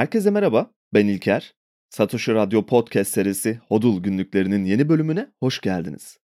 Herkese merhaba, ben İlker. Satoshi Radyo Podcast serisi Hodul günlüklerinin yeni bölümüne hoş geldiniz.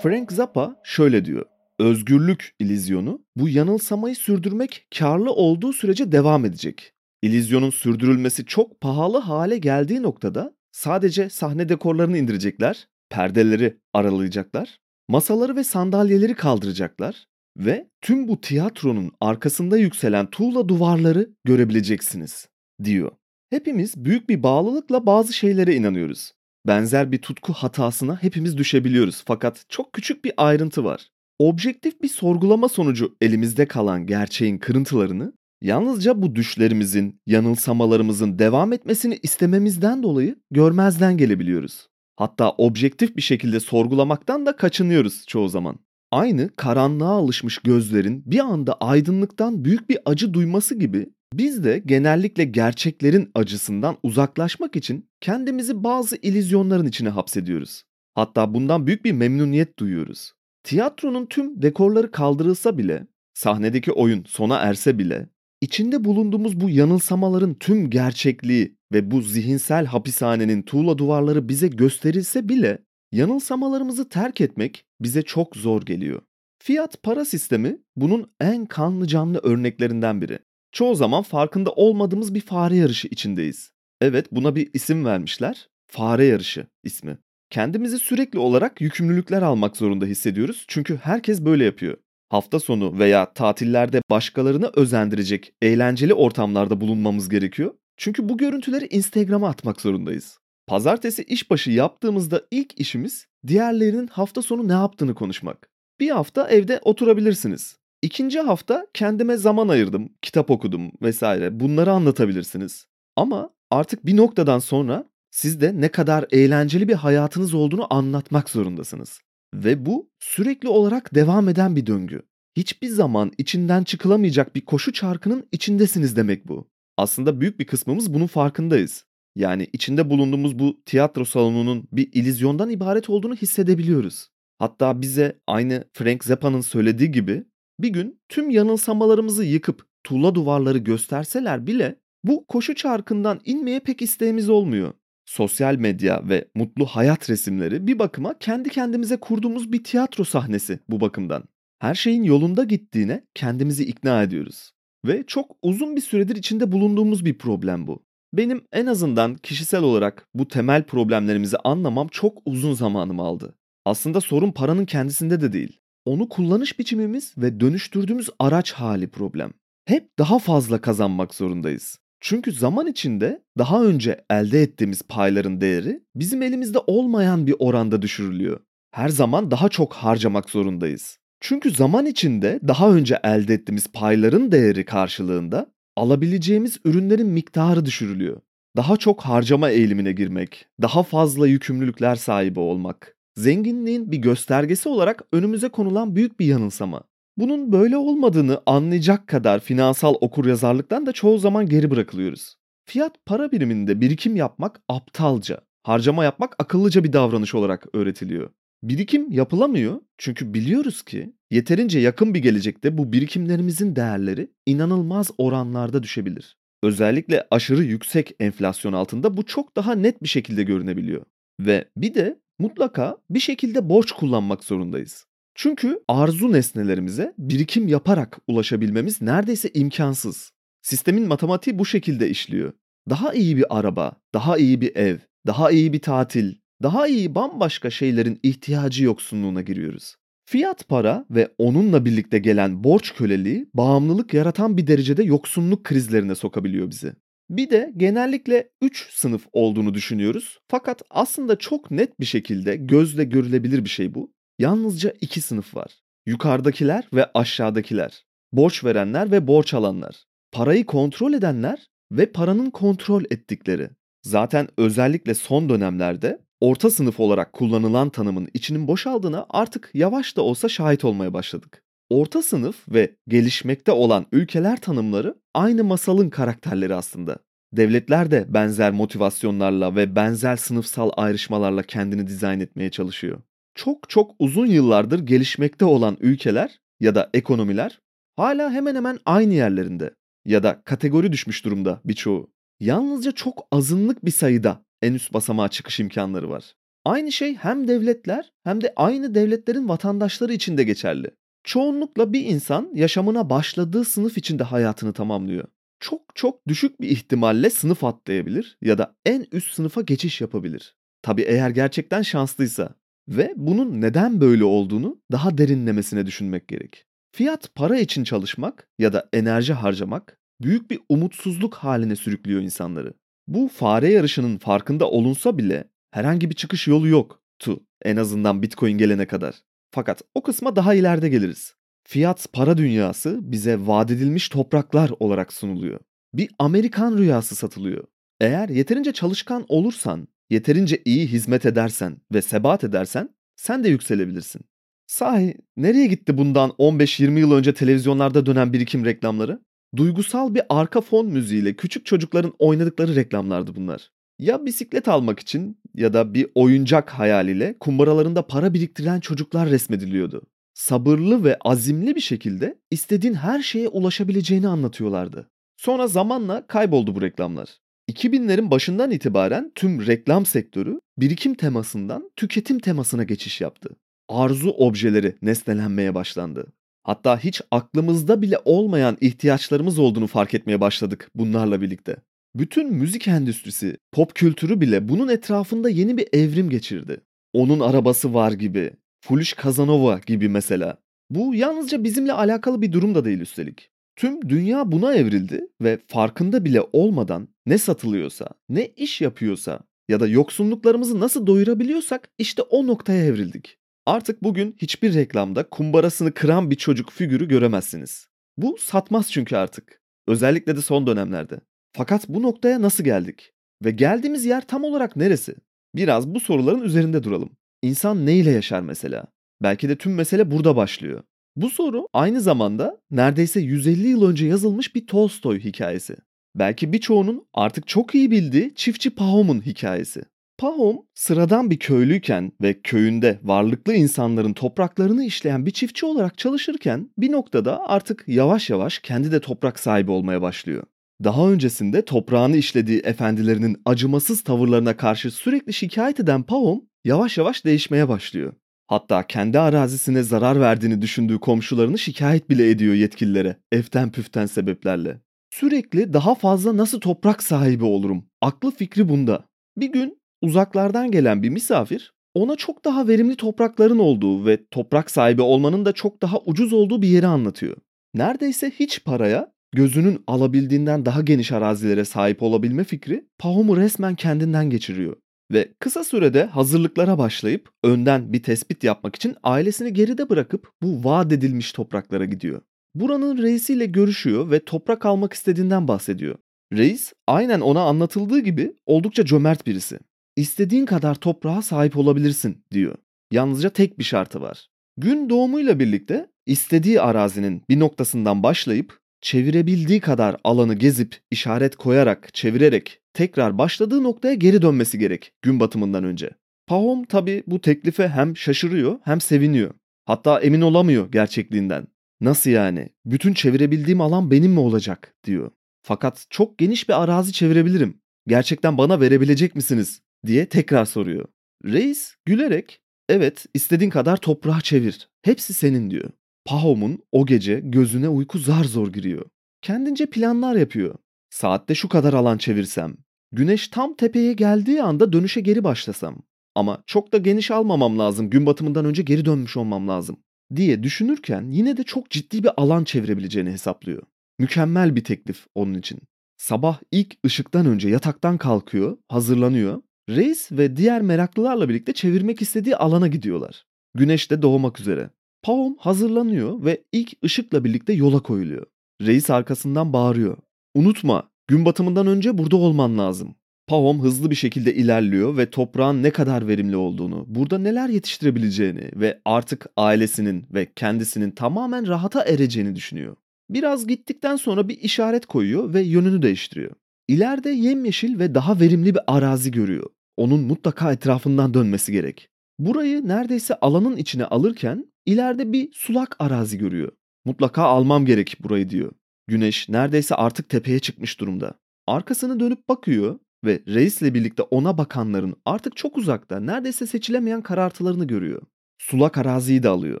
Frank Zappa şöyle diyor. Özgürlük ilizyonu bu yanılsamayı sürdürmek karlı olduğu sürece devam edecek. İlizyonun sürdürülmesi çok pahalı hale geldiği noktada sadece sahne dekorlarını indirecekler, perdeleri aralayacaklar, masaları ve sandalyeleri kaldıracaklar ve tüm bu tiyatronun arkasında yükselen tuğla duvarları görebileceksiniz diyor. Hepimiz büyük bir bağlılıkla bazı şeylere inanıyoruz. Benzer bir tutku hatasına hepimiz düşebiliyoruz fakat çok küçük bir ayrıntı var. Objektif bir sorgulama sonucu elimizde kalan gerçeğin kırıntılarını yalnızca bu düşlerimizin, yanılsamalarımızın devam etmesini istememizden dolayı görmezden gelebiliyoruz. Hatta objektif bir şekilde sorgulamaktan da kaçınıyoruz çoğu zaman. Aynı karanlığa alışmış gözlerin bir anda aydınlıktan büyük bir acı duyması gibi biz de genellikle gerçeklerin acısından uzaklaşmak için kendimizi bazı ilizyonların içine hapsediyoruz. Hatta bundan büyük bir memnuniyet duyuyoruz. Tiyatronun tüm dekorları kaldırılsa bile, sahnedeki oyun sona erse bile, içinde bulunduğumuz bu yanılsamaların tüm gerçekliği ve bu zihinsel hapishanenin tuğla duvarları bize gösterilse bile yanılsamalarımızı terk etmek bize çok zor geliyor. Fiyat para sistemi bunun en kanlı canlı örneklerinden biri. Çoğu zaman farkında olmadığımız bir fare yarışı içindeyiz. Evet buna bir isim vermişler. Fare yarışı ismi. Kendimizi sürekli olarak yükümlülükler almak zorunda hissediyoruz çünkü herkes böyle yapıyor. Hafta sonu veya tatillerde başkalarını özendirecek eğlenceli ortamlarda bulunmamız gerekiyor. Çünkü bu görüntüleri Instagram'a atmak zorundayız. Pazartesi işbaşı yaptığımızda ilk işimiz diğerlerinin hafta sonu ne yaptığını konuşmak. Bir hafta evde oturabilirsiniz. İkinci hafta kendime zaman ayırdım, kitap okudum vesaire bunları anlatabilirsiniz. Ama artık bir noktadan sonra siz de ne kadar eğlenceli bir hayatınız olduğunu anlatmak zorundasınız. Ve bu sürekli olarak devam eden bir döngü. Hiçbir zaman içinden çıkılamayacak bir koşu çarkının içindesiniz demek bu. Aslında büyük bir kısmımız bunun farkındayız. Yani içinde bulunduğumuz bu tiyatro salonunun bir ilizyondan ibaret olduğunu hissedebiliyoruz. Hatta bize aynı Frank Zappa'nın söylediği gibi bir gün tüm yanılsamalarımızı yıkıp tuğla duvarları gösterseler bile bu koşu çarkından inmeye pek isteğimiz olmuyor. Sosyal medya ve mutlu hayat resimleri bir bakıma kendi kendimize kurduğumuz bir tiyatro sahnesi bu bakımdan. Her şeyin yolunda gittiğine kendimizi ikna ediyoruz. Ve çok uzun bir süredir içinde bulunduğumuz bir problem bu. Benim en azından kişisel olarak bu temel problemlerimizi anlamam çok uzun zamanımı aldı. Aslında sorun paranın kendisinde de değil. Onu kullanış biçimimiz ve dönüştürdüğümüz araç hali problem. Hep daha fazla kazanmak zorundayız. Çünkü zaman içinde daha önce elde ettiğimiz payların değeri bizim elimizde olmayan bir oranda düşürülüyor. Her zaman daha çok harcamak zorundayız. Çünkü zaman içinde daha önce elde ettiğimiz payların değeri karşılığında alabileceğimiz ürünlerin miktarı düşürülüyor. Daha çok harcama eğilimine girmek, daha fazla yükümlülükler sahibi olmak. Zenginliğin bir göstergesi olarak önümüze konulan büyük bir yanılsama. Bunun böyle olmadığını anlayacak kadar finansal okuryazarlıktan da çoğu zaman geri bırakılıyoruz. Fiyat para biriminde birikim yapmak aptalca, harcama yapmak akıllıca bir davranış olarak öğretiliyor. Birikim yapılamıyor çünkü biliyoruz ki yeterince yakın bir gelecekte bu birikimlerimizin değerleri inanılmaz oranlarda düşebilir. Özellikle aşırı yüksek enflasyon altında bu çok daha net bir şekilde görünebiliyor. Ve bir de mutlaka bir şekilde borç kullanmak zorundayız. Çünkü arzu nesnelerimize birikim yaparak ulaşabilmemiz neredeyse imkansız. Sistemin matematiği bu şekilde işliyor. Daha iyi bir araba, daha iyi bir ev, daha iyi bir tatil, daha iyi bambaşka şeylerin ihtiyacı yoksunluğuna giriyoruz. Fiyat para ve onunla birlikte gelen borç köleliği bağımlılık yaratan bir derecede yoksunluk krizlerine sokabiliyor bizi. Bir de genellikle 3 sınıf olduğunu düşünüyoruz. Fakat aslında çok net bir şekilde gözle görülebilir bir şey bu. Yalnızca iki sınıf var. Yukarıdakiler ve aşağıdakiler. Borç verenler ve borç alanlar. Parayı kontrol edenler ve paranın kontrol ettikleri. Zaten özellikle son dönemlerde orta sınıf olarak kullanılan tanımın içinin boşaldığına artık yavaş da olsa şahit olmaya başladık. Orta sınıf ve gelişmekte olan ülkeler tanımları aynı masalın karakterleri aslında. Devletler de benzer motivasyonlarla ve benzer sınıfsal ayrışmalarla kendini dizayn etmeye çalışıyor. Çok çok uzun yıllardır gelişmekte olan ülkeler ya da ekonomiler hala hemen hemen aynı yerlerinde ya da kategori düşmüş durumda birçoğu. Yalnızca çok azınlık bir sayıda en üst basamağa çıkış imkanları var. Aynı şey hem devletler hem de aynı devletlerin vatandaşları için de geçerli. Çoğunlukla bir insan yaşamına başladığı sınıf içinde hayatını tamamlıyor. Çok çok düşük bir ihtimalle sınıf atlayabilir ya da en üst sınıfa geçiş yapabilir. Tabi eğer gerçekten şanslıysa ve bunun neden böyle olduğunu daha derinlemesine düşünmek gerek. Fiyat para için çalışmak ya da enerji harcamak büyük bir umutsuzluk haline sürüklüyor insanları. Bu fare yarışının farkında olunsa bile herhangi bir çıkış yolu yok tu en azından Bitcoin gelene kadar. Fakat o kısma daha ileride geliriz. Fiyat para dünyası bize vaat edilmiş topraklar olarak sunuluyor. Bir Amerikan rüyası satılıyor. Eğer yeterince çalışkan olursan, yeterince iyi hizmet edersen ve sebat edersen sen de yükselebilirsin. Sahi nereye gitti bundan 15-20 yıl önce televizyonlarda dönen birikim reklamları? Duygusal bir arka fon müziğiyle küçük çocukların oynadıkları reklamlardı bunlar. Ya bisiklet almak için ya da bir oyuncak hayaliyle kumbaralarında para biriktiren çocuklar resmediliyordu. Sabırlı ve azimli bir şekilde istediğin her şeye ulaşabileceğini anlatıyorlardı. Sonra zamanla kayboldu bu reklamlar. 2000'lerin başından itibaren tüm reklam sektörü birikim temasından tüketim temasına geçiş yaptı. Arzu objeleri nesnelenmeye başlandı. Hatta hiç aklımızda bile olmayan ihtiyaçlarımız olduğunu fark etmeye başladık bunlarla birlikte. Bütün müzik endüstrisi, pop kültürü bile bunun etrafında yeni bir evrim geçirdi. Onun arabası var gibi, Fulish Kazanova gibi mesela. Bu yalnızca bizimle alakalı bir durum da değil üstelik. Tüm dünya buna evrildi ve farkında bile olmadan ne satılıyorsa, ne iş yapıyorsa ya da yoksunluklarımızı nasıl doyurabiliyorsak işte o noktaya evrildik. Artık bugün hiçbir reklamda kumbarasını kıran bir çocuk figürü göremezsiniz. Bu satmaz çünkü artık. Özellikle de son dönemlerde. Fakat bu noktaya nasıl geldik? Ve geldiğimiz yer tam olarak neresi? Biraz bu soruların üzerinde duralım. İnsan ne ile yaşar mesela? Belki de tüm mesele burada başlıyor. Bu soru aynı zamanda neredeyse 150 yıl önce yazılmış bir Tolstoy hikayesi. Belki birçoğunun artık çok iyi bildiği çiftçi Pahom'un hikayesi. Pahom sıradan bir köylüyken ve köyünde varlıklı insanların topraklarını işleyen bir çiftçi olarak çalışırken bir noktada artık yavaş yavaş kendi de toprak sahibi olmaya başlıyor. Daha öncesinde toprağını işlediği efendilerinin acımasız tavırlarına karşı sürekli şikayet eden Pahom yavaş yavaş değişmeye başlıyor. Hatta kendi arazisine zarar verdiğini düşündüğü komşularını şikayet bile ediyor yetkililere eften püften sebeplerle. Sürekli daha fazla nasıl toprak sahibi olurum? Aklı fikri bunda. Bir gün uzaklardan gelen bir misafir ona çok daha verimli toprakların olduğu ve toprak sahibi olmanın da çok daha ucuz olduğu bir yeri anlatıyor. Neredeyse hiç paraya gözünün alabildiğinden daha geniş arazilere sahip olabilme fikri Pahom'u resmen kendinden geçiriyor. Ve kısa sürede hazırlıklara başlayıp önden bir tespit yapmak için ailesini geride bırakıp bu vaat edilmiş topraklara gidiyor. Buranın reisiyle görüşüyor ve toprak almak istediğinden bahsediyor. Reis aynen ona anlatıldığı gibi oldukça cömert birisi. İstediğin kadar toprağa sahip olabilirsin diyor. Yalnızca tek bir şartı var. Gün doğumuyla birlikte istediği arazinin bir noktasından başlayıp çevirebildiği kadar alanı gezip işaret koyarak, çevirerek tekrar başladığı noktaya geri dönmesi gerek gün batımından önce. Pahom tabi bu teklife hem şaşırıyor hem seviniyor. Hatta emin olamıyor gerçekliğinden. Nasıl yani? Bütün çevirebildiğim alan benim mi olacak diyor. Fakat çok geniş bir arazi çevirebilirim. Gerçekten bana verebilecek misiniz? Diye tekrar soruyor. Reis gülerek evet istediğin kadar toprağa çevir. Hepsi senin diyor. Pahom'un o gece gözüne uyku zar zor giriyor. Kendince planlar yapıyor. Saatte şu kadar alan çevirsem. Güneş tam tepeye geldiği anda dönüşe geri başlasam. Ama çok da geniş almamam lazım. Gün batımından önce geri dönmüş olmam lazım. Diye düşünürken yine de çok ciddi bir alan çevirebileceğini hesaplıyor. Mükemmel bir teklif onun için. Sabah ilk ışıktan önce yataktan kalkıyor, hazırlanıyor. Reis ve diğer meraklılarla birlikte çevirmek istediği alana gidiyorlar. Güneş de doğmak üzere. Pahom hazırlanıyor ve ilk ışıkla birlikte yola koyuluyor. Reis arkasından bağırıyor. Unutma, gün batımından önce burada olman lazım. Pahom hızlı bir şekilde ilerliyor ve toprağın ne kadar verimli olduğunu, burada neler yetiştirebileceğini ve artık ailesinin ve kendisinin tamamen rahata ereceğini düşünüyor. Biraz gittikten sonra bir işaret koyuyor ve yönünü değiştiriyor. İleride yemyeşil ve daha verimli bir arazi görüyor. Onun mutlaka etrafından dönmesi gerek. Burayı neredeyse alanın içine alırken ileride bir sulak arazi görüyor. Mutlaka almam gerek burayı diyor. Güneş neredeyse artık tepeye çıkmış durumda. Arkasını dönüp bakıyor ve reisle birlikte ona bakanların artık çok uzakta neredeyse seçilemeyen karartılarını görüyor. Sulak araziyi de alıyor.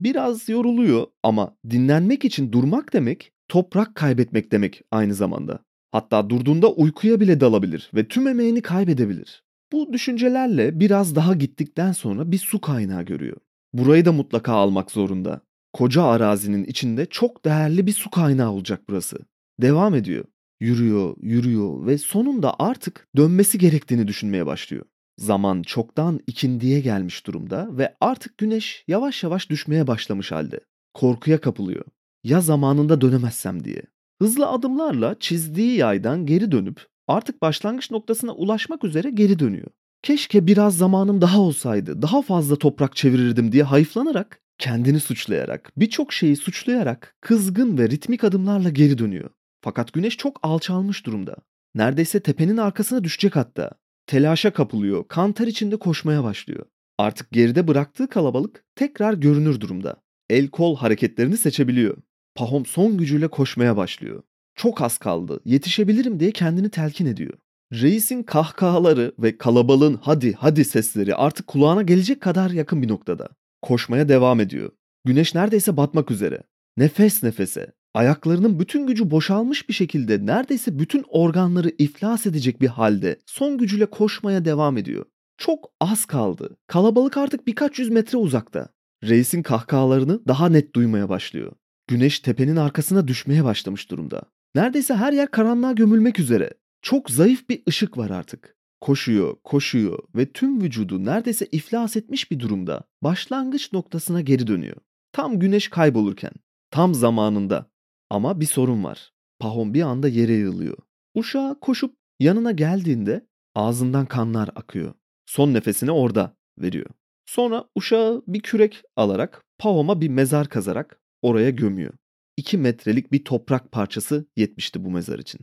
Biraz yoruluyor ama dinlenmek için durmak demek toprak kaybetmek demek aynı zamanda. Hatta durduğunda uykuya bile dalabilir ve tüm emeğini kaybedebilir. Bu düşüncelerle biraz daha gittikten sonra bir su kaynağı görüyor. Burayı da mutlaka almak zorunda. Koca arazinin içinde çok değerli bir su kaynağı olacak burası. Devam ediyor. Yürüyor, yürüyor ve sonunda artık dönmesi gerektiğini düşünmeye başlıyor. Zaman çoktan ikindiye gelmiş durumda ve artık güneş yavaş yavaş düşmeye başlamış halde. Korkuya kapılıyor. Ya zamanında dönemezsem diye. Hızlı adımlarla çizdiği yaydan geri dönüp artık başlangıç noktasına ulaşmak üzere geri dönüyor. Keşke biraz zamanım daha olsaydı, daha fazla toprak çevirirdim diye hayıflanarak, kendini suçlayarak, birçok şeyi suçlayarak kızgın ve ritmik adımlarla geri dönüyor. Fakat güneş çok alçalmış durumda. Neredeyse tepenin arkasına düşecek hatta. Telaşa kapılıyor, kantar içinde koşmaya başlıyor. Artık geride bıraktığı kalabalık tekrar görünür durumda. El kol hareketlerini seçebiliyor. Pahom son gücüyle koşmaya başlıyor. Çok az kaldı, yetişebilirim diye kendini telkin ediyor. Reisin kahkahaları ve kalabalığın hadi hadi sesleri artık kulağına gelecek kadar yakın bir noktada. Koşmaya devam ediyor. Güneş neredeyse batmak üzere. Nefes nefese, ayaklarının bütün gücü boşalmış bir şekilde neredeyse bütün organları iflas edecek bir halde son gücüyle koşmaya devam ediyor. Çok az kaldı. Kalabalık artık birkaç yüz metre uzakta. Reisin kahkahalarını daha net duymaya başlıyor. Güneş tepenin arkasına düşmeye başlamış durumda. Neredeyse her yer karanlığa gömülmek üzere. Çok zayıf bir ışık var artık. Koşuyor, koşuyor ve tüm vücudu neredeyse iflas etmiş bir durumda başlangıç noktasına geri dönüyor. Tam güneş kaybolurken, tam zamanında. Ama bir sorun var. Pahom bir anda yere yığılıyor. Uşağa koşup yanına geldiğinde ağzından kanlar akıyor. Son nefesini orada veriyor. Sonra uşağı bir kürek alarak Pahom'a bir mezar kazarak oraya gömüyor. 2 metrelik bir toprak parçası yetmişti bu mezar için.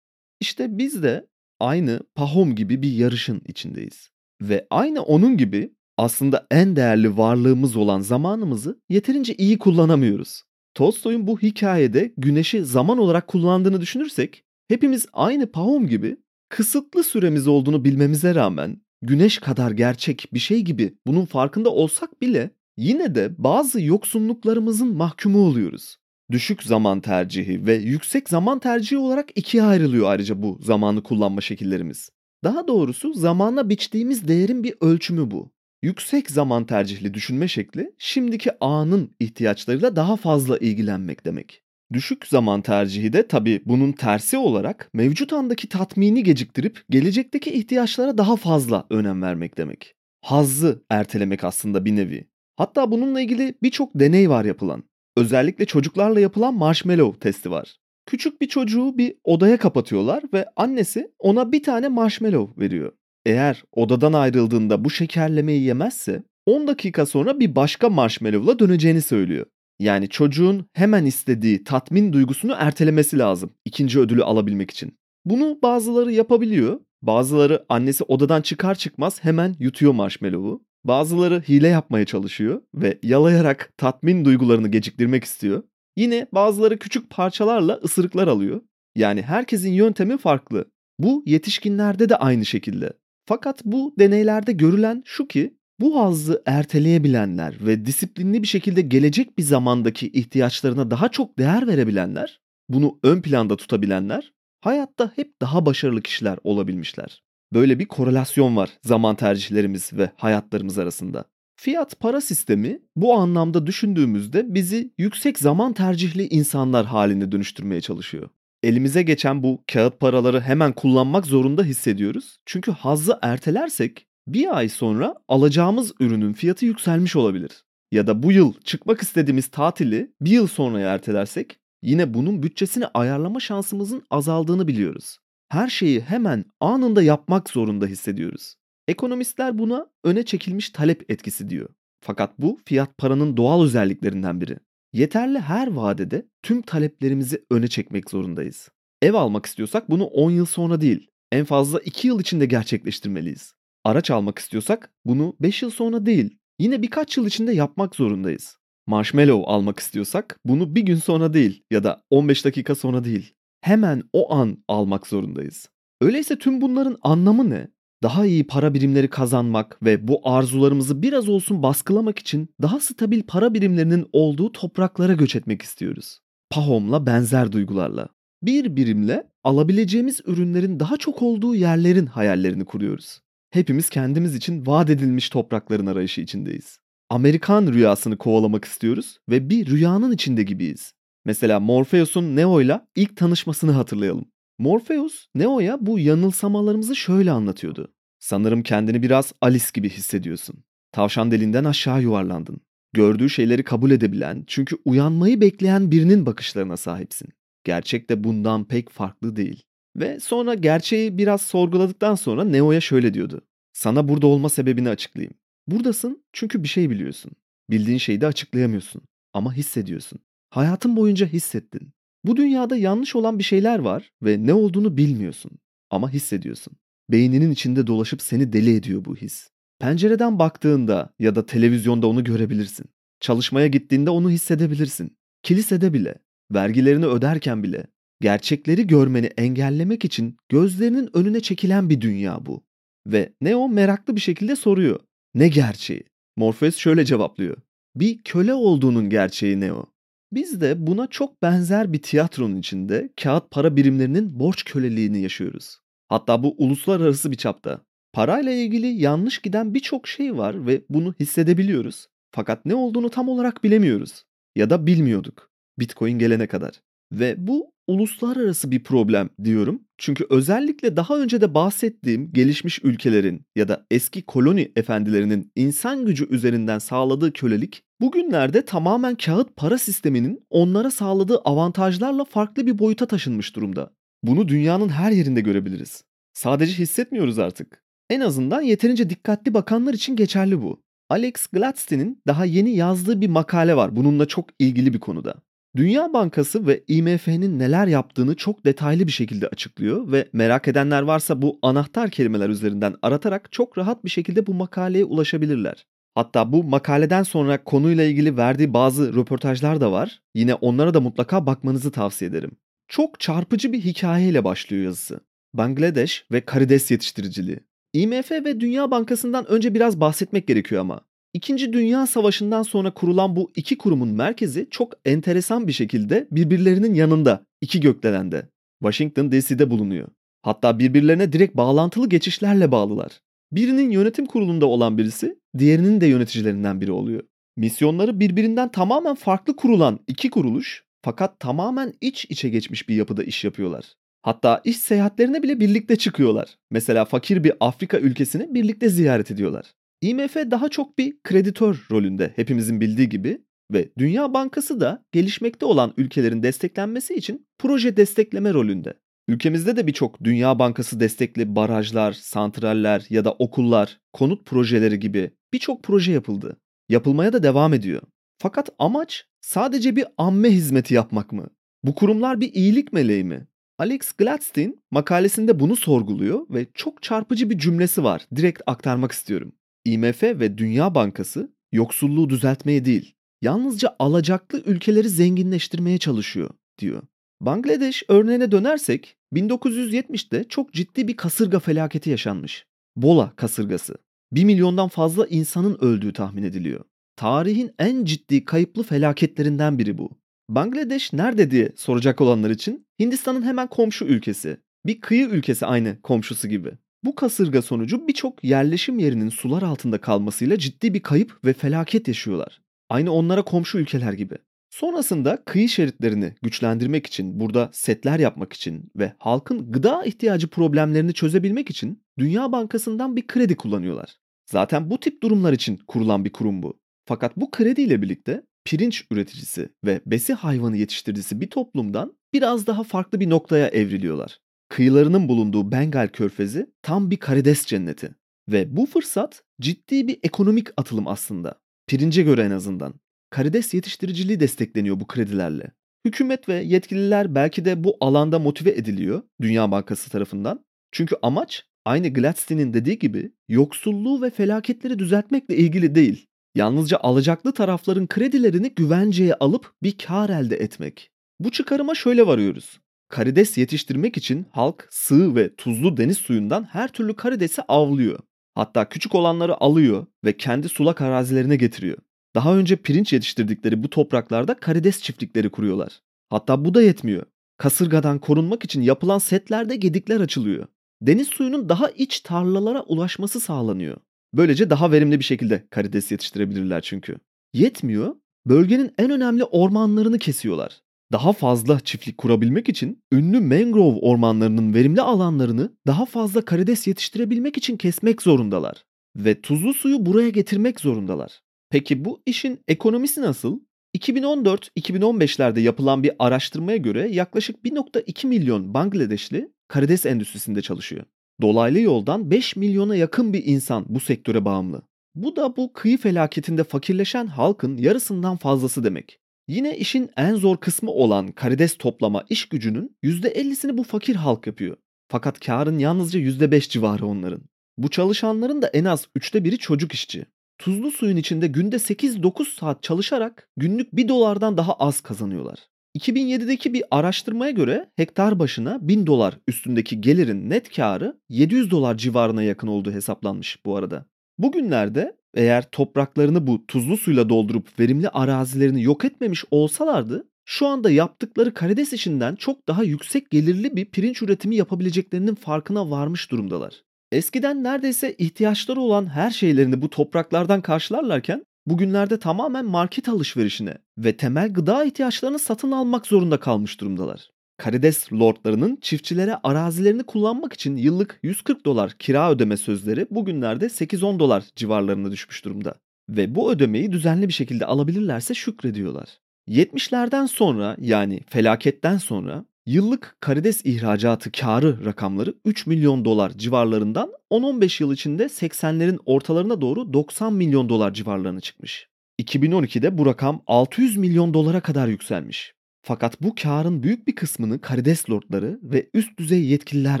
İşte biz de aynı Pahom gibi bir yarışın içindeyiz. Ve aynı onun gibi aslında en değerli varlığımız olan zamanımızı yeterince iyi kullanamıyoruz. Tolstoy'un bu hikayede güneşi zaman olarak kullandığını düşünürsek hepimiz aynı Pahom gibi kısıtlı süremiz olduğunu bilmemize rağmen güneş kadar gerçek bir şey gibi bunun farkında olsak bile yine de bazı yoksunluklarımızın mahkumu oluyoruz. Düşük zaman tercihi ve yüksek zaman tercihi olarak ikiye ayrılıyor ayrıca bu zamanı kullanma şekillerimiz. Daha doğrusu zamana biçtiğimiz değerin bir ölçümü bu. Yüksek zaman tercihli düşünme şekli şimdiki anın ihtiyaçlarıyla daha fazla ilgilenmek demek. Düşük zaman tercihi de tabii bunun tersi olarak mevcut andaki tatmini geciktirip gelecekteki ihtiyaçlara daha fazla önem vermek demek. Hazzı ertelemek aslında bir nevi. Hatta bununla ilgili birçok deney var yapılan. Özellikle çocuklarla yapılan marshmallow testi var. Küçük bir çocuğu bir odaya kapatıyorlar ve annesi ona bir tane marshmallow veriyor. Eğer odadan ayrıldığında bu şekerlemeyi yemezse 10 dakika sonra bir başka marshmallow'la döneceğini söylüyor. Yani çocuğun hemen istediği tatmin duygusunu ertelemesi lazım ikinci ödülü alabilmek için. Bunu bazıları yapabiliyor. Bazıları annesi odadan çıkar çıkmaz hemen yutuyor marshmallow'u. Bazıları hile yapmaya çalışıyor ve yalayarak tatmin duygularını geciktirmek istiyor. Yine bazıları küçük parçalarla ısırıklar alıyor. Yani herkesin yöntemi farklı. Bu yetişkinlerde de aynı şekilde. Fakat bu deneylerde görülen şu ki bu hazzı erteleyebilenler ve disiplinli bir şekilde gelecek bir zamandaki ihtiyaçlarına daha çok değer verebilenler, bunu ön planda tutabilenler hayatta hep daha başarılı kişiler olabilmişler. Böyle bir korelasyon var zaman tercihlerimiz ve hayatlarımız arasında. Fiyat para sistemi bu anlamda düşündüğümüzde bizi yüksek zaman tercihli insanlar haline dönüştürmeye çalışıyor. Elimize geçen bu kağıt paraları hemen kullanmak zorunda hissediyoruz. Çünkü hazzı ertelersek bir ay sonra alacağımız ürünün fiyatı yükselmiş olabilir. Ya da bu yıl çıkmak istediğimiz tatili bir yıl sonraya ertelersek yine bunun bütçesini ayarlama şansımızın azaldığını biliyoruz her şeyi hemen anında yapmak zorunda hissediyoruz. Ekonomistler buna öne çekilmiş talep etkisi diyor. Fakat bu fiyat paranın doğal özelliklerinden biri. Yeterli her vadede tüm taleplerimizi öne çekmek zorundayız. Ev almak istiyorsak bunu 10 yıl sonra değil, en fazla 2 yıl içinde gerçekleştirmeliyiz. Araç almak istiyorsak bunu 5 yıl sonra değil, Yine birkaç yıl içinde yapmak zorundayız. Marshmallow almak istiyorsak bunu bir gün sonra değil ya da 15 dakika sonra değil. Hemen o an almak zorundayız. Öyleyse tüm bunların anlamı ne? Daha iyi para birimleri kazanmak ve bu arzularımızı biraz olsun baskılamak için daha stabil para birimlerinin olduğu topraklara göç etmek istiyoruz. Pahom'la benzer duygularla. Bir birimle alabileceğimiz ürünlerin daha çok olduğu yerlerin hayallerini kuruyoruz. Hepimiz kendimiz için vaat edilmiş toprakların arayışı içindeyiz. Amerikan rüyasını kovalamak istiyoruz ve bir rüyanın içinde gibiyiz. Mesela Morpheus'un Neo'yla ilk tanışmasını hatırlayalım. Morpheus, Neo'ya bu yanılsamalarımızı şöyle anlatıyordu. Sanırım kendini biraz Alice gibi hissediyorsun. Tavşan deliğinden aşağı yuvarlandın. Gördüğü şeyleri kabul edebilen, çünkü uyanmayı bekleyen birinin bakışlarına sahipsin. Gerçek de bundan pek farklı değil. Ve sonra gerçeği biraz sorguladıktan sonra Neo'ya şöyle diyordu. Sana burada olma sebebini açıklayayım. Buradasın çünkü bir şey biliyorsun. Bildiğin şeyi de açıklayamıyorsun ama hissediyorsun. Hayatın boyunca hissettin. Bu dünyada yanlış olan bir şeyler var ve ne olduğunu bilmiyorsun ama hissediyorsun. Beyninin içinde dolaşıp seni deli ediyor bu his. Pencereden baktığında ya da televizyonda onu görebilirsin. Çalışmaya gittiğinde onu hissedebilirsin. Kilisede bile, vergilerini öderken bile. Gerçekleri görmeni engellemek için gözlerinin önüne çekilen bir dünya bu. Ve Neo meraklı bir şekilde soruyor. Ne gerçeği? Morpheus şöyle cevaplıyor. Bir köle olduğunun gerçeği Neo. Biz de buna çok benzer bir tiyatronun içinde kağıt para birimlerinin borç köleliğini yaşıyoruz. Hatta bu uluslararası bir çapta. Parayla ilgili yanlış giden birçok şey var ve bunu hissedebiliyoruz. Fakat ne olduğunu tam olarak bilemiyoruz. Ya da bilmiyorduk. Bitcoin gelene kadar. Ve bu uluslararası bir problem diyorum. Çünkü özellikle daha önce de bahsettiğim gelişmiş ülkelerin ya da eski koloni efendilerinin insan gücü üzerinden sağladığı kölelik bugünlerde tamamen kağıt para sisteminin onlara sağladığı avantajlarla farklı bir boyuta taşınmış durumda. Bunu dünyanın her yerinde görebiliriz. Sadece hissetmiyoruz artık. En azından yeterince dikkatli bakanlar için geçerli bu. Alex Gladstein'in daha yeni yazdığı bir makale var bununla çok ilgili bir konuda. Dünya Bankası ve IMF'nin neler yaptığını çok detaylı bir şekilde açıklıyor ve merak edenler varsa bu anahtar kelimeler üzerinden aratarak çok rahat bir şekilde bu makaleye ulaşabilirler. Hatta bu makaleden sonra konuyla ilgili verdiği bazı röportajlar da var. Yine onlara da mutlaka bakmanızı tavsiye ederim. Çok çarpıcı bir hikayeyle başlıyor yazısı. Bangladeş ve karides yetiştiriciliği. IMF ve Dünya Bankası'ndan önce biraz bahsetmek gerekiyor ama. İkinci Dünya Savaşı'ndan sonra kurulan bu iki kurumun merkezi çok enteresan bir şekilde birbirlerinin yanında, iki gökdelende. Washington DC'de bulunuyor. Hatta birbirlerine direkt bağlantılı geçişlerle bağlılar. Birinin yönetim kurulunda olan birisi, diğerinin de yöneticilerinden biri oluyor. Misyonları birbirinden tamamen farklı kurulan iki kuruluş fakat tamamen iç içe geçmiş bir yapıda iş yapıyorlar. Hatta iş seyahatlerine bile birlikte çıkıyorlar. Mesela fakir bir Afrika ülkesini birlikte ziyaret ediyorlar. IMF daha çok bir kreditör rolünde hepimizin bildiği gibi ve Dünya Bankası da gelişmekte olan ülkelerin desteklenmesi için proje destekleme rolünde. Ülkemizde de birçok Dünya Bankası destekli barajlar, santraller ya da okullar, konut projeleri gibi birçok proje yapıldı. Yapılmaya da devam ediyor. Fakat amaç sadece bir amme hizmeti yapmak mı? Bu kurumlar bir iyilik meleği mi? Alex Gladstein makalesinde bunu sorguluyor ve çok çarpıcı bir cümlesi var. Direkt aktarmak istiyorum. IMF ve Dünya Bankası yoksulluğu düzeltmeye değil, yalnızca alacaklı ülkeleri zenginleştirmeye çalışıyor, diyor. Bangladeş örneğine dönersek 1970'te çok ciddi bir kasırga felaketi yaşanmış. Bola kasırgası. 1 milyondan fazla insanın öldüğü tahmin ediliyor. Tarihin en ciddi kayıplı felaketlerinden biri bu. Bangladeş nerede diye soracak olanlar için Hindistan'ın hemen komşu ülkesi. Bir kıyı ülkesi aynı komşusu gibi. Bu kasırga sonucu birçok yerleşim yerinin sular altında kalmasıyla ciddi bir kayıp ve felaket yaşıyorlar. Aynı onlara komşu ülkeler gibi. Sonrasında kıyı şeritlerini güçlendirmek için, burada setler yapmak için ve halkın gıda ihtiyacı problemlerini çözebilmek için Dünya Bankası'ndan bir kredi kullanıyorlar. Zaten bu tip durumlar için kurulan bir kurum bu. Fakat bu krediyle birlikte pirinç üreticisi ve besi hayvanı yetiştiricisi bir toplumdan biraz daha farklı bir noktaya evriliyorlar. Kıyılarının bulunduğu Bengal körfezi tam bir karides cenneti. Ve bu fırsat ciddi bir ekonomik atılım aslında. Pirince göre en azından. Karides yetiştiriciliği destekleniyor bu kredilerle. Hükümet ve yetkililer belki de bu alanda motive ediliyor Dünya Bankası tarafından. Çünkü amaç aynı Gladstein'in dediği gibi yoksulluğu ve felaketleri düzeltmekle ilgili değil. Yalnızca alacaklı tarafların kredilerini güvenceye alıp bir kar elde etmek. Bu çıkarıma şöyle varıyoruz. Karides yetiştirmek için halk sığ ve tuzlu deniz suyundan her türlü karidesi avlıyor. Hatta küçük olanları alıyor ve kendi sulak arazilerine getiriyor. Daha önce pirinç yetiştirdikleri bu topraklarda karides çiftlikleri kuruyorlar. Hatta bu da yetmiyor. Kasırgadan korunmak için yapılan setlerde gedikler açılıyor. Deniz suyunun daha iç tarlalara ulaşması sağlanıyor. Böylece daha verimli bir şekilde karides yetiştirebilirler çünkü. Yetmiyor, bölgenin en önemli ormanlarını kesiyorlar. Daha fazla çiftlik kurabilmek için ünlü mangrove ormanlarının verimli alanlarını daha fazla karides yetiştirebilmek için kesmek zorundalar. Ve tuzlu suyu buraya getirmek zorundalar. Peki bu işin ekonomisi nasıl? 2014-2015'lerde yapılan bir araştırmaya göre yaklaşık 1.2 milyon Bangladeşli karides endüstrisinde çalışıyor. Dolaylı yoldan 5 milyona yakın bir insan bu sektöre bağımlı. Bu da bu kıyı felaketinde fakirleşen halkın yarısından fazlası demek. Yine işin en zor kısmı olan karides toplama iş gücünün %50'sini bu fakir halk yapıyor. Fakat karın yalnızca %5 civarı onların. Bu çalışanların da en az üçte biri çocuk işçi. Tuzlu suyun içinde günde 8-9 saat çalışarak günlük 1 dolardan daha az kazanıyorlar. 2007'deki bir araştırmaya göre hektar başına 1000 dolar üstündeki gelirin net karı 700 dolar civarına yakın olduğu hesaplanmış bu arada. Bugünlerde eğer topraklarını bu tuzlu suyla doldurup verimli arazilerini yok etmemiş olsalardı şu anda yaptıkları karides işinden çok daha yüksek gelirli bir pirinç üretimi yapabileceklerinin farkına varmış durumdalar. Eskiden neredeyse ihtiyaçları olan her şeylerini bu topraklardan karşılarlarken bugünlerde tamamen market alışverişine ve temel gıda ihtiyaçlarını satın almak zorunda kalmış durumdalar. Karides lordlarının çiftçilere arazilerini kullanmak için yıllık 140 dolar kira ödeme sözleri bugünlerde 8-10 dolar civarlarına düşmüş durumda. Ve bu ödemeyi düzenli bir şekilde alabilirlerse şükrediyorlar. 70'lerden sonra yani felaketten sonra yıllık karides ihracatı karı rakamları 3 milyon dolar civarlarından 10-15 yıl içinde 80'lerin ortalarına doğru 90 milyon dolar civarlarına çıkmış. 2012'de bu rakam 600 milyon dolara kadar yükselmiş. Fakat bu karın büyük bir kısmını karides lordları ve üst düzey yetkililer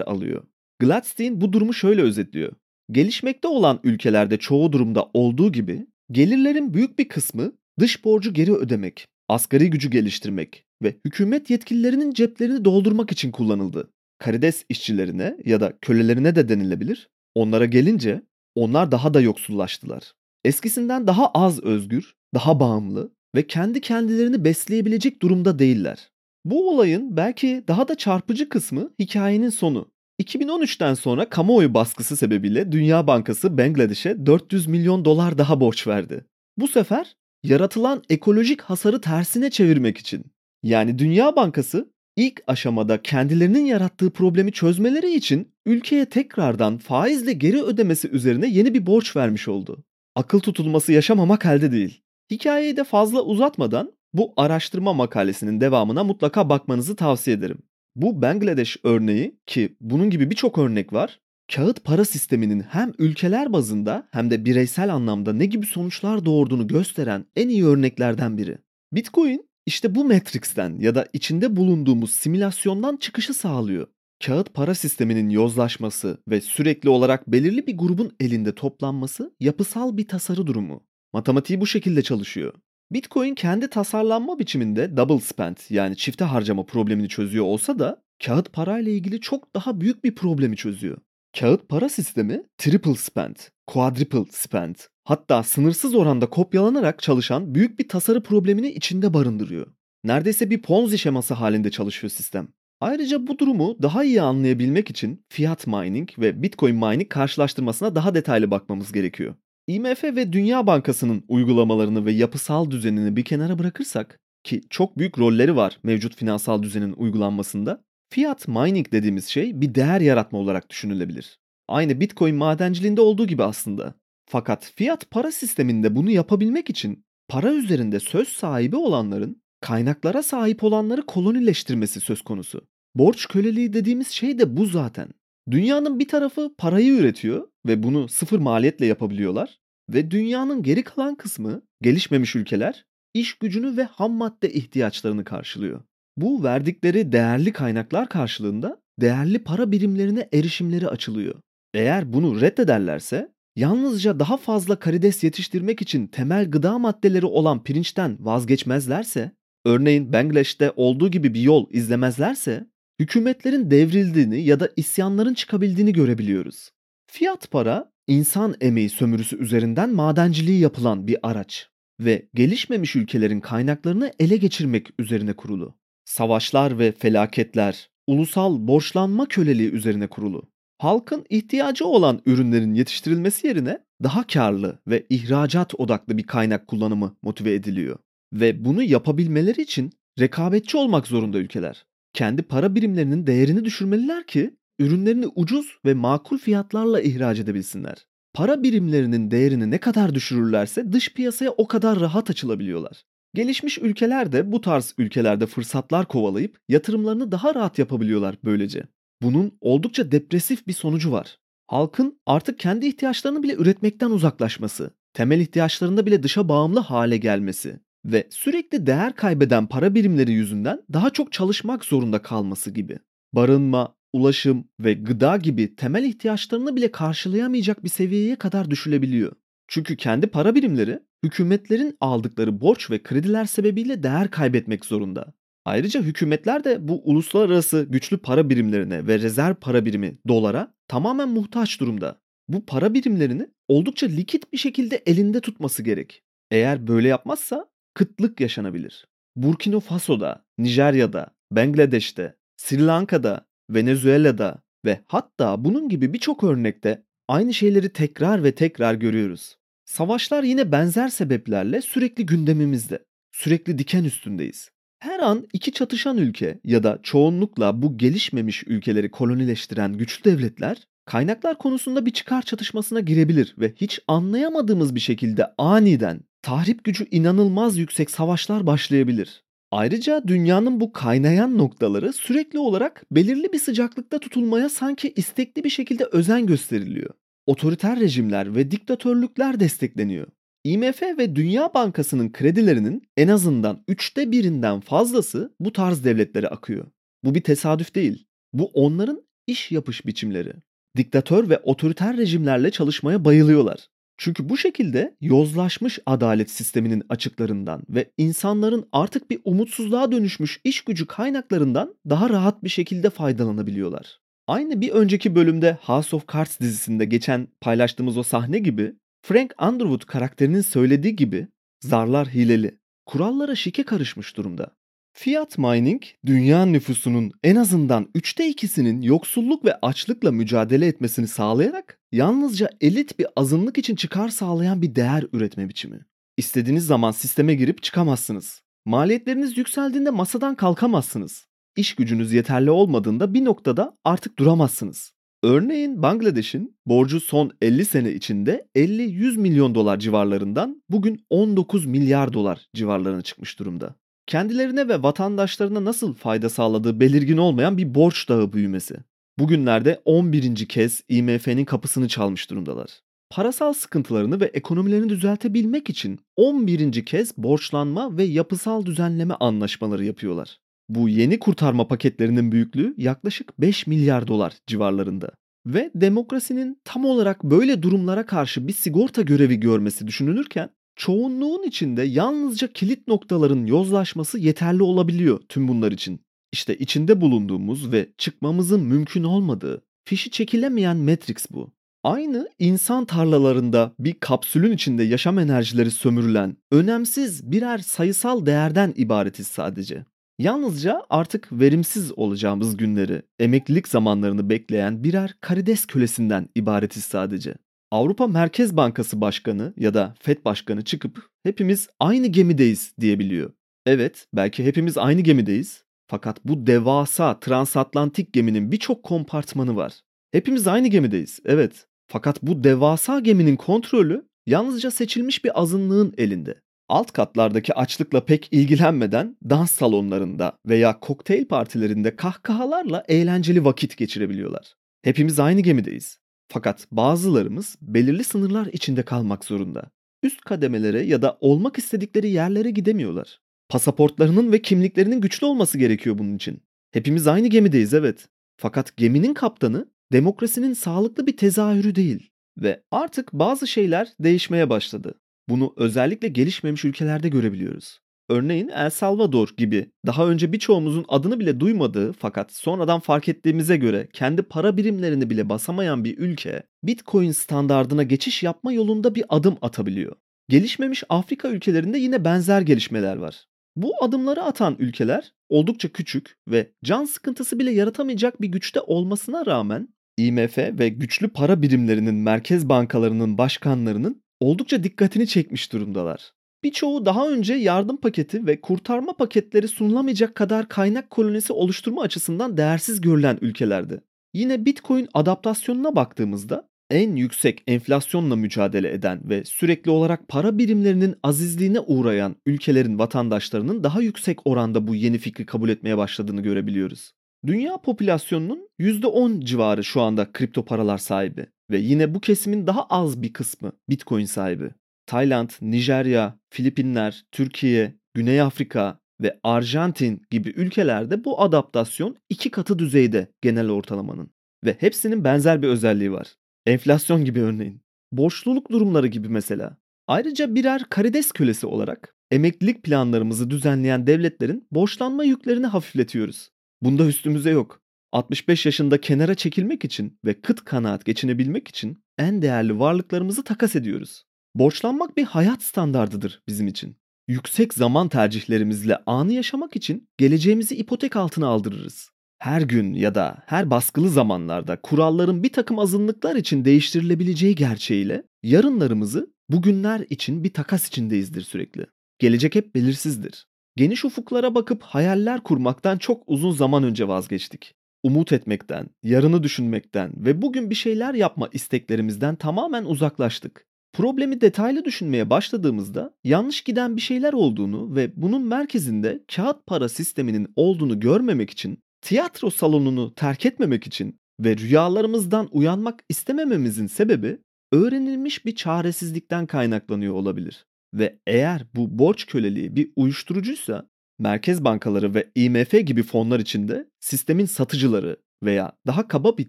alıyor. Gladstein bu durumu şöyle özetliyor. Gelişmekte olan ülkelerde çoğu durumda olduğu gibi gelirlerin büyük bir kısmı dış borcu geri ödemek, asgari gücü geliştirmek ve hükümet yetkililerinin ceplerini doldurmak için kullanıldı. Karides işçilerine ya da kölelerine de denilebilir. Onlara gelince onlar daha da yoksullaştılar. Eskisinden daha az özgür, daha bağımlı ve kendi kendilerini besleyebilecek durumda değiller. Bu olayın belki daha da çarpıcı kısmı hikayenin sonu. 2013'ten sonra kamuoyu baskısı sebebiyle Dünya Bankası Bangladeş'e 400 milyon dolar daha borç verdi. Bu sefer yaratılan ekolojik hasarı tersine çevirmek için. Yani Dünya Bankası ilk aşamada kendilerinin yarattığı problemi çözmeleri için ülkeye tekrardan faizle geri ödemesi üzerine yeni bir borç vermiş oldu. Akıl tutulması yaşamamak elde değil. Hikayeyi de fazla uzatmadan bu araştırma makalesinin devamına mutlaka bakmanızı tavsiye ederim. Bu Bangladeş örneği ki bunun gibi birçok örnek var. Kağıt para sisteminin hem ülkeler bazında hem de bireysel anlamda ne gibi sonuçlar doğurduğunu gösteren en iyi örneklerden biri. Bitcoin işte bu Matrix'ten ya da içinde bulunduğumuz simülasyondan çıkışı sağlıyor. Kağıt para sisteminin yozlaşması ve sürekli olarak belirli bir grubun elinde toplanması yapısal bir tasarı durumu. Matematiği bu şekilde çalışıyor. Bitcoin kendi tasarlanma biçiminde double spend yani çifte harcama problemini çözüyor olsa da kağıt parayla ilgili çok daha büyük bir problemi çözüyor. Kağıt para sistemi triple spend, quadruple spend hatta sınırsız oranda kopyalanarak çalışan büyük bir tasarı problemini içinde barındırıyor. Neredeyse bir ponzi şeması halinde çalışıyor sistem. Ayrıca bu durumu daha iyi anlayabilmek için fiat mining ve bitcoin mining karşılaştırmasına daha detaylı bakmamız gerekiyor. IMF ve Dünya Bankası'nın uygulamalarını ve yapısal düzenini bir kenara bırakırsak ki çok büyük rolleri var mevcut finansal düzenin uygulanmasında, fiat mining dediğimiz şey bir değer yaratma olarak düşünülebilir. Aynı Bitcoin madenciliğinde olduğu gibi aslında. Fakat fiat para sisteminde bunu yapabilmek için para üzerinde söz sahibi olanların kaynaklara sahip olanları kolonileştirmesi söz konusu. Borç köleliği dediğimiz şey de bu zaten. Dünyanın bir tarafı parayı üretiyor ve bunu sıfır maliyetle yapabiliyorlar ve dünyanın geri kalan kısmı gelişmemiş ülkeler iş gücünü ve ham madde ihtiyaçlarını karşılıyor. Bu verdikleri değerli kaynaklar karşılığında değerli para birimlerine erişimleri açılıyor. Eğer bunu reddederlerse yalnızca daha fazla karides yetiştirmek için temel gıda maddeleri olan pirinçten vazgeçmezlerse, örneğin Bangladeş'te olduğu gibi bir yol izlemezlerse, hükümetlerin devrildiğini ya da isyanların çıkabildiğini görebiliyoruz. Fiyat para, insan emeği sömürüsü üzerinden madenciliği yapılan bir araç ve gelişmemiş ülkelerin kaynaklarını ele geçirmek üzerine kurulu. Savaşlar ve felaketler, ulusal borçlanma köleliği üzerine kurulu. Halkın ihtiyacı olan ürünlerin yetiştirilmesi yerine daha karlı ve ihracat odaklı bir kaynak kullanımı motive ediliyor. Ve bunu yapabilmeleri için rekabetçi olmak zorunda ülkeler. Kendi para birimlerinin değerini düşürmeliler ki ürünlerini ucuz ve makul fiyatlarla ihraç edebilsinler. Para birimlerinin değerini ne kadar düşürürlerse dış piyasaya o kadar rahat açılabiliyorlar. Gelişmiş ülkeler de bu tarz ülkelerde fırsatlar kovalayıp yatırımlarını daha rahat yapabiliyorlar böylece. Bunun oldukça depresif bir sonucu var. Halkın artık kendi ihtiyaçlarını bile üretmekten uzaklaşması, temel ihtiyaçlarında bile dışa bağımlı hale gelmesi ve sürekli değer kaybeden para birimleri yüzünden daha çok çalışmak zorunda kalması gibi. Barınma, ulaşım ve gıda gibi temel ihtiyaçlarını bile karşılayamayacak bir seviyeye kadar düşülebiliyor. Çünkü kendi para birimleri hükümetlerin aldıkları borç ve krediler sebebiyle değer kaybetmek zorunda. Ayrıca hükümetler de bu uluslararası güçlü para birimlerine ve rezerv para birimi dolara tamamen muhtaç durumda. Bu para birimlerini oldukça likit bir şekilde elinde tutması gerek. Eğer böyle yapmazsa kıtlık yaşanabilir. Burkina Faso'da, Nijerya'da, Bangladeş'te, Sri Lanka'da, Venezuela'da ve hatta bunun gibi birçok örnekte aynı şeyleri tekrar ve tekrar görüyoruz. Savaşlar yine benzer sebeplerle sürekli gündemimizde. Sürekli diken üstündeyiz. Her an iki çatışan ülke ya da çoğunlukla bu gelişmemiş ülkeleri kolonileştiren güçlü devletler kaynaklar konusunda bir çıkar çatışmasına girebilir ve hiç anlayamadığımız bir şekilde aniden tahrip gücü inanılmaz yüksek savaşlar başlayabilir. Ayrıca dünyanın bu kaynayan noktaları sürekli olarak belirli bir sıcaklıkta tutulmaya sanki istekli bir şekilde özen gösteriliyor. Otoriter rejimler ve diktatörlükler destekleniyor. IMF ve Dünya Bankası'nın kredilerinin en azından üçte birinden fazlası bu tarz devletlere akıyor. Bu bir tesadüf değil. Bu onların iş yapış biçimleri. Diktatör ve otoriter rejimlerle çalışmaya bayılıyorlar. Çünkü bu şekilde yozlaşmış adalet sisteminin açıklarından ve insanların artık bir umutsuzluğa dönüşmüş iş gücü kaynaklarından daha rahat bir şekilde faydalanabiliyorlar. Aynı bir önceki bölümde House of Cards dizisinde geçen paylaştığımız o sahne gibi Frank Underwood karakterinin söylediği gibi zarlar hileli, kurallara şike karışmış durumda. Fiat Mining, dünya nüfusunun en azından üçte ikisinin yoksulluk ve açlıkla mücadele etmesini sağlayarak yalnızca elit bir azınlık için çıkar sağlayan bir değer üretme biçimi. İstediğiniz zaman sisteme girip çıkamazsınız. Maliyetleriniz yükseldiğinde masadan kalkamazsınız. İş gücünüz yeterli olmadığında bir noktada artık duramazsınız. Örneğin Bangladeş'in borcu son 50 sene içinde 50-100 milyon dolar civarlarından bugün 19 milyar dolar civarlarına çıkmış durumda. Kendilerine ve vatandaşlarına nasıl fayda sağladığı belirgin olmayan bir borç dağı büyümesi. Bugünlerde 11. kez IMF'nin kapısını çalmış durumdalar. Parasal sıkıntılarını ve ekonomilerini düzeltebilmek için 11. kez borçlanma ve yapısal düzenleme anlaşmaları yapıyorlar. Bu yeni kurtarma paketlerinin büyüklüğü yaklaşık 5 milyar dolar civarlarında. Ve demokrasinin tam olarak böyle durumlara karşı bir sigorta görevi görmesi düşünülürken çoğunluğun içinde yalnızca kilit noktaların yozlaşması yeterli olabiliyor tüm bunlar için. İşte içinde bulunduğumuz ve çıkmamızın mümkün olmadığı, fişi çekilemeyen Matrix bu. Aynı insan tarlalarında bir kapsülün içinde yaşam enerjileri sömürülen, önemsiz birer sayısal değerden ibaretiz sadece. Yalnızca artık verimsiz olacağımız günleri, emeklilik zamanlarını bekleyen birer karides kölesinden ibaretiz sadece. Avrupa Merkez Bankası Başkanı ya da FED Başkanı çıkıp hepimiz aynı gemideyiz diyebiliyor. Evet, belki hepimiz aynı gemideyiz. Fakat bu devasa transatlantik geminin birçok kompartmanı var. Hepimiz aynı gemideyiz. Evet. Fakat bu devasa geminin kontrolü yalnızca seçilmiş bir azınlığın elinde. Alt katlardaki açlıkla pek ilgilenmeden dans salonlarında veya kokteyl partilerinde kahkahalarla eğlenceli vakit geçirebiliyorlar. Hepimiz aynı gemideyiz. Fakat bazılarımız belirli sınırlar içinde kalmak zorunda. Üst kademelere ya da olmak istedikleri yerlere gidemiyorlar. Pasaportlarının ve kimliklerinin güçlü olması gerekiyor bunun için. Hepimiz aynı gemideyiz evet. Fakat geminin kaptanı demokrasinin sağlıklı bir tezahürü değil. Ve artık bazı şeyler değişmeye başladı. Bunu özellikle gelişmemiş ülkelerde görebiliyoruz. Örneğin El Salvador gibi daha önce birçoğumuzun adını bile duymadığı fakat sonradan fark ettiğimize göre kendi para birimlerini bile basamayan bir ülke Bitcoin standardına geçiş yapma yolunda bir adım atabiliyor. Gelişmemiş Afrika ülkelerinde yine benzer gelişmeler var. Bu adımları atan ülkeler oldukça küçük ve can sıkıntısı bile yaratamayacak bir güçte olmasına rağmen IMF ve güçlü para birimlerinin merkez bankalarının başkanlarının oldukça dikkatini çekmiş durumdalar. Birçoğu daha önce yardım paketi ve kurtarma paketleri sunulamayacak kadar kaynak kolonisi oluşturma açısından değersiz görülen ülkelerdi. Yine Bitcoin adaptasyonuna baktığımızda en yüksek enflasyonla mücadele eden ve sürekli olarak para birimlerinin azizliğine uğrayan ülkelerin vatandaşlarının daha yüksek oranda bu yeni fikri kabul etmeye başladığını görebiliyoruz. Dünya popülasyonunun %10 civarı şu anda kripto paralar sahibi ve yine bu kesimin daha az bir kısmı Bitcoin sahibi. Tayland, Nijerya, Filipinler, Türkiye, Güney Afrika ve Arjantin gibi ülkelerde bu adaptasyon iki katı düzeyde genel ortalamanın ve hepsinin benzer bir özelliği var. Enflasyon gibi örneğin. Borçluluk durumları gibi mesela. Ayrıca birer karides kölesi olarak emeklilik planlarımızı düzenleyen devletlerin borçlanma yüklerini hafifletiyoruz. Bunda üstümüze yok. 65 yaşında kenara çekilmek için ve kıt kanaat geçinebilmek için en değerli varlıklarımızı takas ediyoruz. Borçlanmak bir hayat standardıdır bizim için. Yüksek zaman tercihlerimizle anı yaşamak için geleceğimizi ipotek altına aldırırız. Her gün ya da her baskılı zamanlarda kuralların bir takım azınlıklar için değiştirilebileceği gerçeğiyle yarınlarımızı bugünler için bir takas içindeyizdir sürekli. Gelecek hep belirsizdir. Geniş ufuklara bakıp hayaller kurmaktan çok uzun zaman önce vazgeçtik. Umut etmekten, yarını düşünmekten ve bugün bir şeyler yapma isteklerimizden tamamen uzaklaştık. Problemi detaylı düşünmeye başladığımızda yanlış giden bir şeyler olduğunu ve bunun merkezinde kağıt para sisteminin olduğunu görmemek için, tiyatro salonunu terk etmemek için ve rüyalarımızdan uyanmak istemememizin sebebi öğrenilmiş bir çaresizlikten kaynaklanıyor olabilir. Ve eğer bu borç köleliği bir uyuşturucuysa merkez bankaları ve IMF gibi fonlar içinde sistemin satıcıları veya daha kaba bir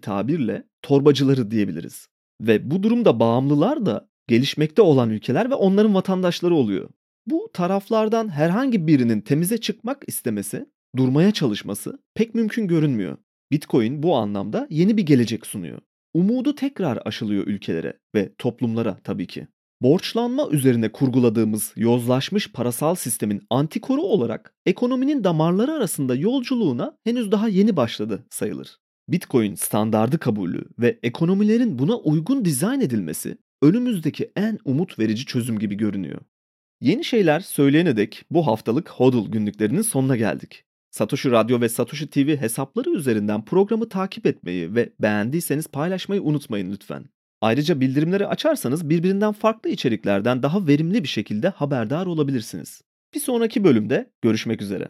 tabirle torbacıları diyebiliriz. Ve bu durumda bağımlılar da gelişmekte olan ülkeler ve onların vatandaşları oluyor. Bu taraflardan herhangi birinin temize çıkmak istemesi, durmaya çalışması pek mümkün görünmüyor. Bitcoin bu anlamda yeni bir gelecek sunuyor. Umudu tekrar aşılıyor ülkelere ve toplumlara tabii ki. Borçlanma üzerine kurguladığımız yozlaşmış parasal sistemin antikoru olarak ekonominin damarları arasında yolculuğuna henüz daha yeni başladı sayılır. Bitcoin standardı kabulü ve ekonomilerin buna uygun dizayn edilmesi önümüzdeki en umut verici çözüm gibi görünüyor. Yeni şeyler söyleyene dek bu haftalık HODL günlüklerinin sonuna geldik. Satoshi Radyo ve Satoshi TV hesapları üzerinden programı takip etmeyi ve beğendiyseniz paylaşmayı unutmayın lütfen. Ayrıca bildirimleri açarsanız birbirinden farklı içeriklerden daha verimli bir şekilde haberdar olabilirsiniz. Bir sonraki bölümde görüşmek üzere.